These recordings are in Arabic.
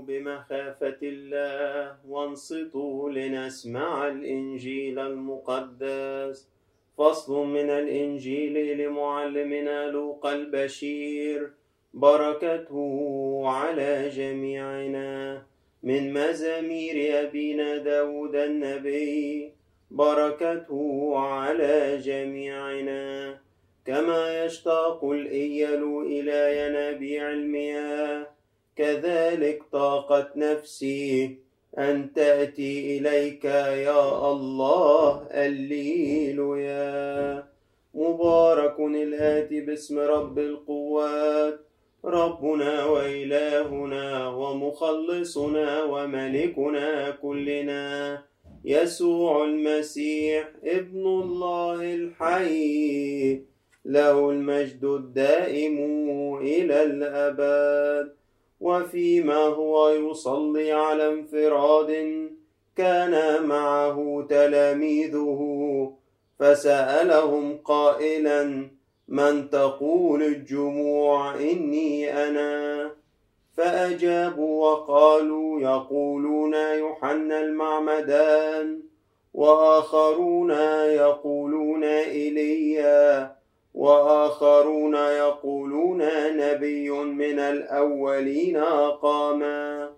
بمخافة الله. وانصتوا لنسمع الإنجيل المقدس. فصل من الإنجيل لمعلمنا لوقا البشير. بركته على جميعنا. من مزامير أبينا داود النبي. بركته على جميعنا. كما يشتاق الإيل إلى ينابيع المياه كذلك طاقت نفسي أن تأتي إليك يا الله الليلويا مبارك الآتي باسم رب القوات ربنا وإلهنا ومخلصنا وملكنا كلنا يسوع المسيح ابن الله الحي له المجد الدائم إلى الأبد وفيما هو يصلي على انفراد كان معه تلاميذه فسألهم قائلا من تقول الجموع إني أنا؟ فأجابوا وقالوا يقولون يوحنا المعمدان وآخرون يقولون إيليا وآخرون يقولون نبي من الأولين قاما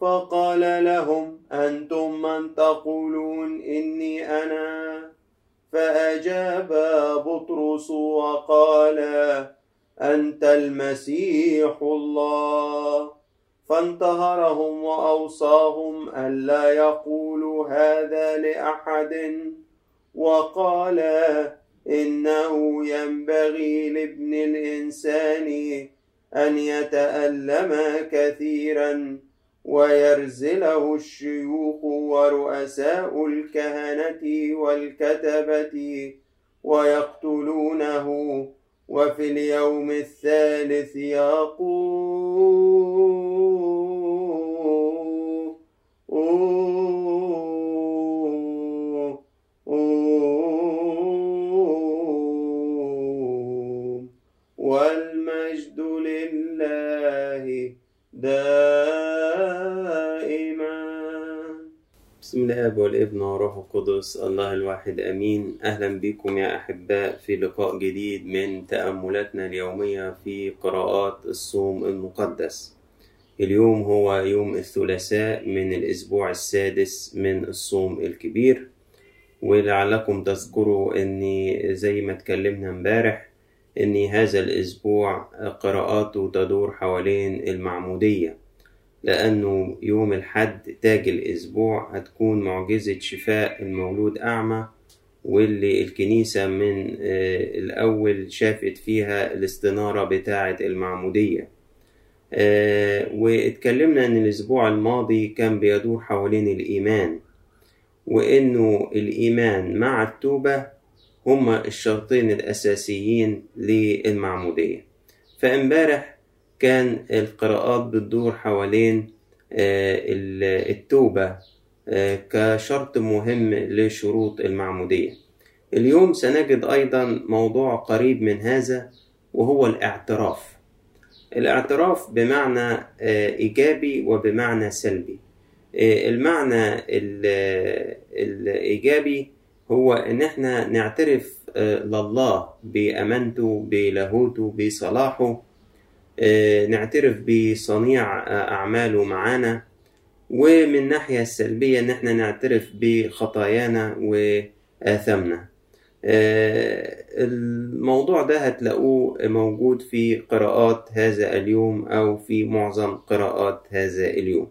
فقال لهم أنتم من تقولون إني أنا؟ فأجاب بطرس وقال أنت المسيح الله. فانتهرهم وأوصاهم ألا يقولوا هذا لأحد. وقال إنه ينبغي لابن الإنسان أن يتألم كثيرا ويرزله الشيوخ ورؤساء الكهنة والكتبة ويقتلونه وفي اليوم الثالث يقوم القدس الله الواحد آمين. أهلا بكم يا أحباء في لقاء جديد من تأملاتنا اليومية في قراءات الصوم المقدس. اليوم هو يوم الثلاثاء من الأسبوع السادس من الصوم الكبير ولعلكم تذكروا إني زي ما اتكلمنا امبارح ان هذا الأسبوع قراءاته تدور حوالين المعمودية. لأنه يوم الحد تاج الأسبوع هتكون معجزة شفاء المولود أعمى واللي الكنيسة من الأول شافت فيها الاستنارة بتاعة المعمودية. واتكلمنا أن الأسبوع الماضي كان بيدور حوالين الإيمان وإنه الإيمان مع التوبة هما الشرطين الأساسيين للمعمودية. فإمبارح كان القراءات بتدور حوالين التوبة كشرط مهم لشروط المعمودية. اليوم سنجد أيضا موضوع قريب من هذا وهو الاعتراف. الاعتراف بمعنى إيجابي وبمعنى سلبي. المعنى الإيجابي هو إن إحنا نعترف لله بأمانته بلاهوته بصلاحه نعترف بصنيع أعماله معانا ومن الناحية السلبية إن إحنا نعترف بخطايانا وآثامنا. الموضوع ده هتلاقوه موجود في قراءات هذا اليوم أو في معظم قراءات هذا اليوم.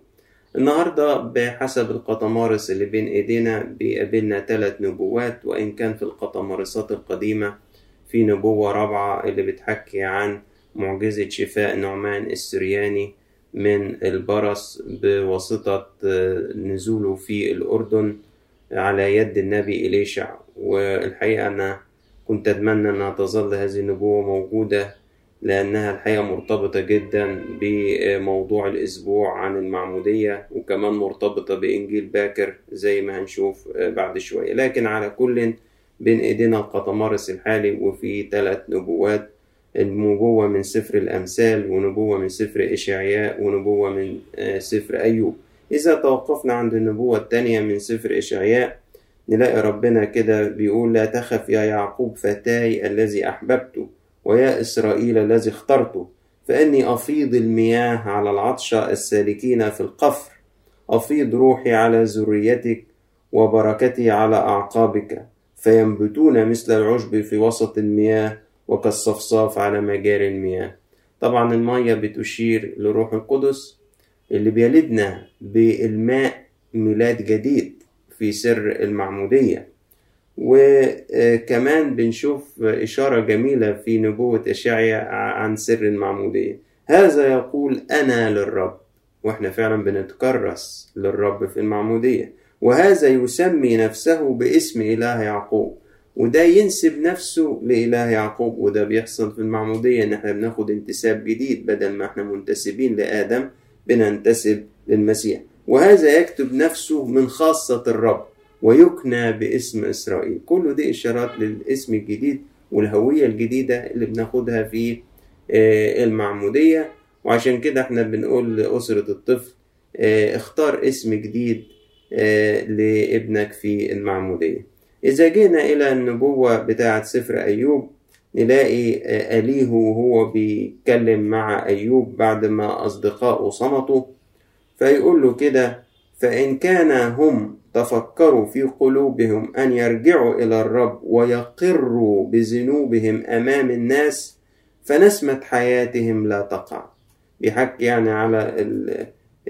النهاردة بحسب القطمارس اللي بين إيدينا بيقابلنا ثلاث نبوات وإن كان في القطمارسات القديمة في نبوة رابعة اللي بتحكي عن معجزة شفاء نعمان السرياني من البرص بواسطة نزوله في الأردن على يد النبي إليشع. والحقيقة أنا كنت أتمنى أنها تظل هذه النبوة موجودة لأنها الحقيقة مرتبطة جدا بموضوع الأسبوع عن المعمودية وكمان مرتبطة بإنجيل باكر زي ما هنشوف بعد شوية. لكن على كل بين إيدينا القطمارس الحالي وفي ثلاث نبوات النبوة من سفر الأمثال ونبوة من سفر إشعياء ونبوة من سفر أيوب. إذا توقفنا عند النبوة التانية من سفر إشعياء نلاقي ربنا كده بيقول لا تخف يا يعقوب فتاي الذي أحببته ويا إسرائيل الذي اخترته فإني أفيض المياه على العطشة السالكين في القفر. أفيض روحي على ذريتك وبركتي على أعقابك فينبتون مثل العشب في وسط المياه وكالصفصاف على مجاري المياه. طبعا المية بتشير لروح القدس اللي بيلدنا بالماء ميلاد جديد في سر المعمودية. وكمان بنشوف إشارة جميلة في نبوة إشعيا عن سر المعمودية. هذا يقول أنا للرب وإحنا فعلا بنتكرس للرب في المعمودية. وهذا يسمي نفسه باسم إله يعقوب. وده ينسب نفسه لإله يعقوب وده بيحصل في المعمودية إن إحنا بناخد انتساب جديد بدل ما إحنا منتسبين لآدم بننتسب للمسيح. وهذا يكتب نفسه من خاصة الرب ويكنى باسم إسرائيل. كل دي إشارات للاسم الجديد والهوية الجديدة اللي بناخدها في المعمودية. وعشان كده إحنا بنقول لأسرة الطفل اختار اسم جديد لابنك في المعمودية. إذا جينا إلى النبوة بتاعة سفر أيوب نلاقي أليه وهو بيتكلم مع أيوب بعد ما أصدقائه صمتوا فيقول له كده فإن كان هم تفكروا في قلوبهم أن يرجعوا إلى الرب ويقروا بذنوبهم أمام الناس فنسمة حياتهم لا تقع. بيحكي يعني على ال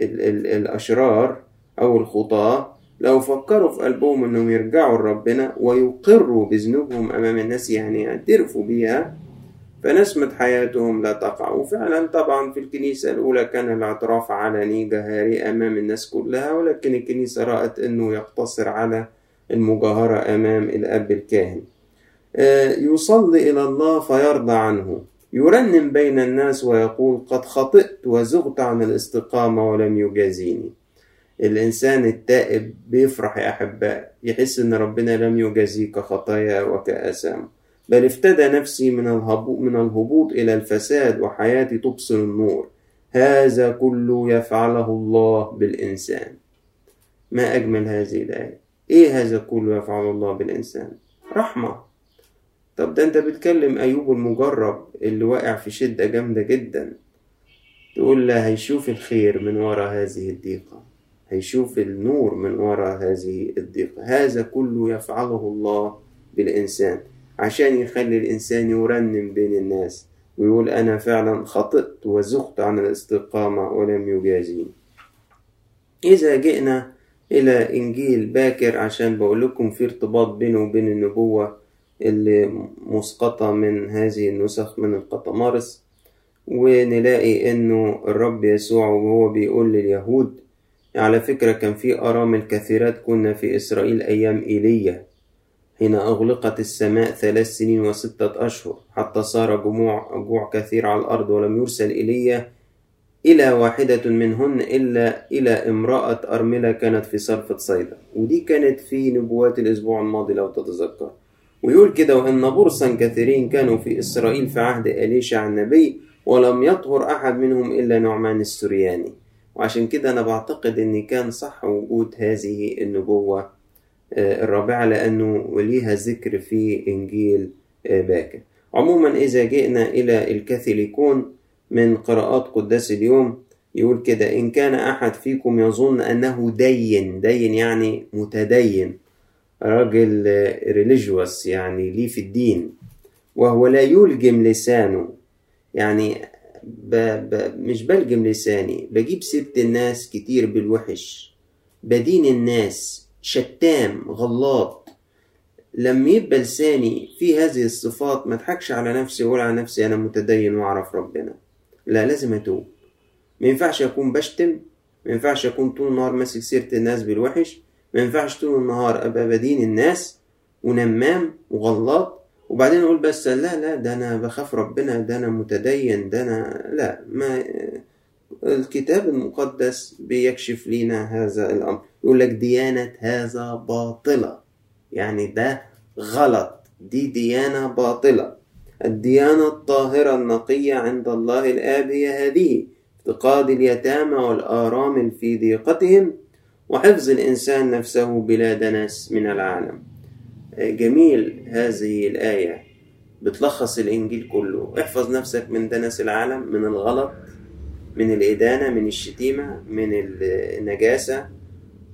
ال ال الأشرار أو الخطاة. لو فكروا في قلبهم أنهم يرجعوا لربنا ويقروا بذنوبهم أمام الناس يعني يعترفوا بيها فنسمة حياتهم لا تقع. وفعلا طبعا في الكنيسة الأولى كان الاعتراف علني جهاري أمام الناس كلها ولكن الكنيسة رأت أنه يقتصر على المجاهرة أمام الأب الكاهن. يصلي إلى الله فيرضى عنه. يرنم بين الناس ويقول قد خطئت وزغت عن الاستقامة ولم يجازيني. الإنسان التائب بيفرح يا أحباء يحس إن ربنا لم يجازيه كخطايا وكآثام. بل افتدى نفسي من الهبوط, من الهبوط إلى الفساد وحياتي تبصر النور. هذا كله يفعله الله بالإنسان. ما أجمل هذه الآية؟ إيه هذا كله يفعله الله بالإنسان؟ رحمة. طب ده أنت بتكلم أيوب المجرب اللي واقع في شدة جامدة جدا. تقول له هيشوف الخير من وراء هذه الضيقة. هيشوف النور من وراء هذه الضيقة هذا كله يفعله الله بالإنسان عشان يخلي الإنسان يرنم بين الناس ويقول أنا فعلا خطئت وزغت عن الاستقامة ولم يجازيني. إذا جئنا إلى إنجيل باكر عشان بقول لكم في ارتباط بينه وبين النبوة اللي مسقطة من هذه النسخ من القطمارس ونلاقي إنه الرب يسوع وهو بيقول لليهود على فكرة كان في أرامل كثيرات كنا في إسرائيل أيام إيليا حين أغلقت السماء ثلاث سنين وستة أشهر حتى صار جموع جوع كثير على الأرض ولم يرسل إيليا إلى واحدة منهن إلا إلى امرأة أرملة كانت في صرفة صيدا. ودي كانت في نبوات الأسبوع الماضي لو تتذكر. ويقول كده وإن برصا كثيرين كانوا في إسرائيل في عهد أليشع النبي ولم يطهر أحد منهم إلا نعمان السرياني. وعشان كده أنا بعتقد إن كان صح وجود هذه النبوة الرابعة لأنه ليها ذكر في إنجيل باكر. عموما إذا جئنا إلى الكاثوليكون من قراءات قداس اليوم يقول كده إن كان أحد فيكم يظن أنه دين دين يعني متدين راجل ريليجوس يعني ليه في الدين وهو لا يلجم لسانه يعني ب... ب... مش بلجم لساني بجيب سيرة الناس كتير بالوحش. بدين الناس شتام غلاط. لما يبقى لساني في هذه الصفات ما اضحكش على نفسي ولا على نفسي أنا متدين وأعرف ربنا. لا لازم أتوب. ما ينفعش أكون بشتم ما ينفعش أكون طول النهار ماسك سيرة الناس بالوحش ما ينفعش طول النهار أبقى بدين الناس ونمام وغلاط. وبعدين أقول بس لا لا ده أنا بخاف ربنا ده أنا متدين ده أنا لا ما الكتاب المقدس بيكشف لنا هذا الأمر. يقول لك ديانة هذا باطلة. يعني ده غلط. دي ديانة باطلة. الديانة الطاهرة النقية عند الله الآب هي هذه افتقاد اليتامى والآرامل في ضيقتهم وحفظ الإنسان نفسه بلا دنس من العالم. جميل هذه الآية. بتلخص الإنجيل كله. احفظ نفسك من دنس العالم من الغلط من الإدانة من الشتيمة من النجاسة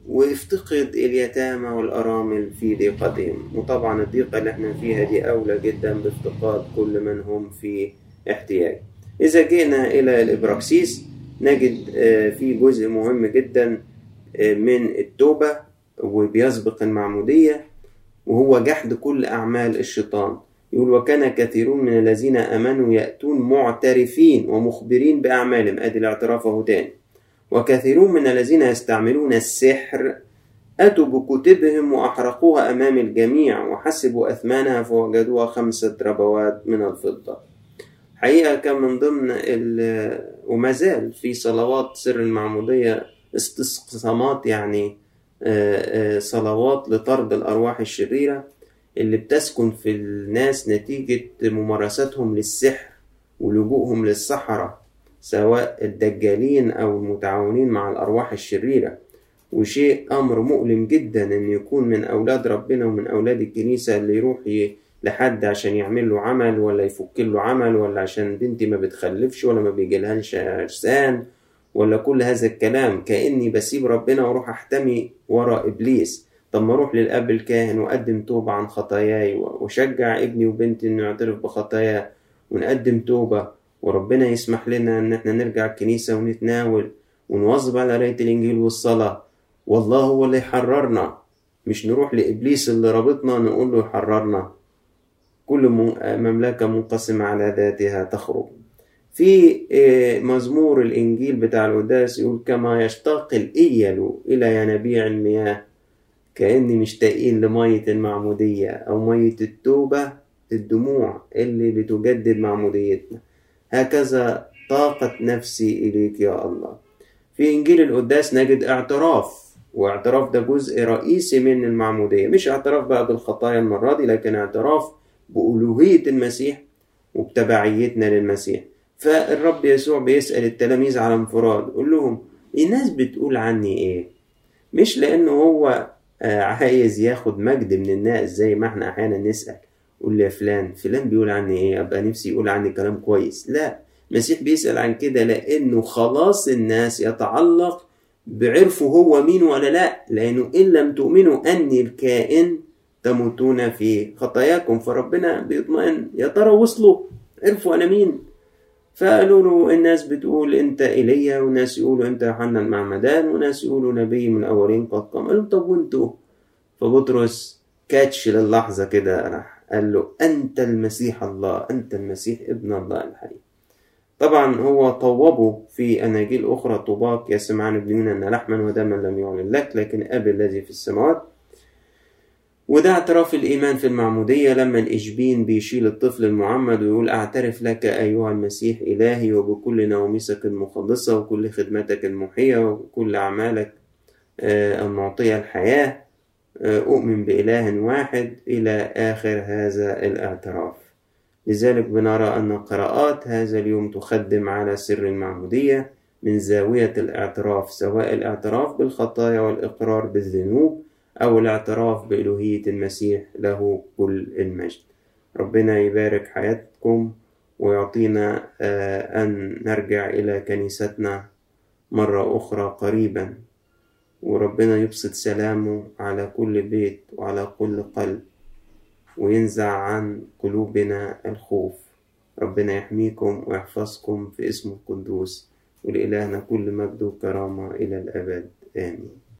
وافتقد اليتامى والأرامل في ضيقتهم. وطبعا الضيقة اللي إحنا فيها دي أولى جدا بافتقاد كل من هم في احتياج. إذا جئنا إلى الإبراكسيس نجد في جزء مهم جدا من التوبة وبيسبق المعمودية. وهو جحد كل أعمال الشيطان. يقول وكان كثيرون من الذين آمنوا يأتون معترفين ومخبرين بأعمالهم. أدي الاعتراف أهو تاني. وكثيرون من الذين يستعملون السحر أتوا بكتبهم وأحرقوها أمام الجميع وحسبوا أثمانها فوجدوها خمسة ربوات من الفضة. حقيقة كان من ضمن وما زال في صلوات سر المعمودية استقسامات يعني صلوات لطرد الأرواح الشريرة اللي بتسكن في الناس نتيجة ممارستهم للسحر ولجوءهم للسحرة سواء الدجالين أو المتعاونين مع الأرواح الشريرة. وشيء أمر مؤلم جدا إن يكون من أولاد ربنا ومن أولاد الكنيسة اللي يروح لحد عشان يعمل له عمل ولا يفك له عمل ولا عشان بنتي ما بتخلفش ولا ما بيجيلهاش عرسان ولا كل هذا الكلام؟ كأني بسيب ربنا وأروح أحتمي ورا إبليس. طب ما أروح للأب الكاهن وأقدم توبة عن خطاياي وأشجع ابني وبنتي إنه يعترف بخطاياه ونقدم توبة. وربنا يسمح لنا إن إحنا نرجع الكنيسة ونتناول ونواظب على قراية الإنجيل والصلاة. والله هو اللي يحررنا. مش نروح لإبليس اللي رابطنا نقول له يحررنا. كل مملكة منقسمة على ذاتها تخرج. في مزمور الإنجيل بتاع القداس يقول كما يشتاق الإيل إلى ينابيع المياه كأني مشتاقين لمية المعمودية أو مية التوبة الدموع اللي بتجدد معموديتنا. هكذا طاقت نفسي إليك يا الله. في إنجيل القداس نجد اعتراف واعتراف ده جزء رئيسي من المعمودية. مش اعتراف بقى بالخطايا المرة دي لكن اعتراف بألوهية المسيح وبتبعيتنا للمسيح. فالرب يسوع بيسأل التلاميذ على انفراد يقول لهم الناس بتقول عني إيه؟ مش لأنه هو عايز ياخد مجد من الناس زي ما إحنا أحيانا نسأل قول لي يا فلان فلان بيقول عني إيه؟ أبقى نفسي يقول عني كلام كويس. لا المسيح بيسأل عن كده لأنه خلاص الناس يتعلق بعرفه هو مين ولا لا لأنه إن لم تؤمنوا أني الكائن تموتون في خطاياكم فربنا بيطمئن يا ترى وصلوا؟ عرفوا أنا مين؟ فقالوا له الناس بتقول أنت ايليا وناس يقولوا أنت يوحنا المعمدان وناس يقولوا نبي من الاولين قد قام. قال طب وأنتوا؟ فبطرس كاتش للحظة كده راح قال له أنت المسيح الله أنت المسيح ابن الله الحي طبعا هو طوبه في أناجيل أخرى طوباك يا سمعان ابن أن لحما ودما لم يعلن لك لكن أبي الذي في السماوات. وده اعتراف الإيمان في المعمودية لما الإشبين بيشيل الطفل المعمد ويقول أعترف لك أيها المسيح إلهي وبكل نومسك المخلصة وكل خدمتك المحية وكل أعمالك المعطية الحياة أؤمن بإله واحد إلى آخر هذا الاعتراف. لذلك بنرى أن قراءات هذا اليوم تخدم على سر المعمودية من زاوية الاعتراف سواء الاعتراف بالخطايا والإقرار بالذنوب أو الاعتراف بإلوهية المسيح له كل المجد. ربنا يبارك حياتكم ويعطينا أن نرجع إلى كنيستنا مرة أخرى قريبا. وربنا يبسط سلامه على كل بيت وعلى كل قلب وينزع عن قلوبنا الخوف. ربنا يحميكم ويحفظكم في اسمه القدوس ولإلهنا كل مجد وكرامة إلى الأبد. آمين.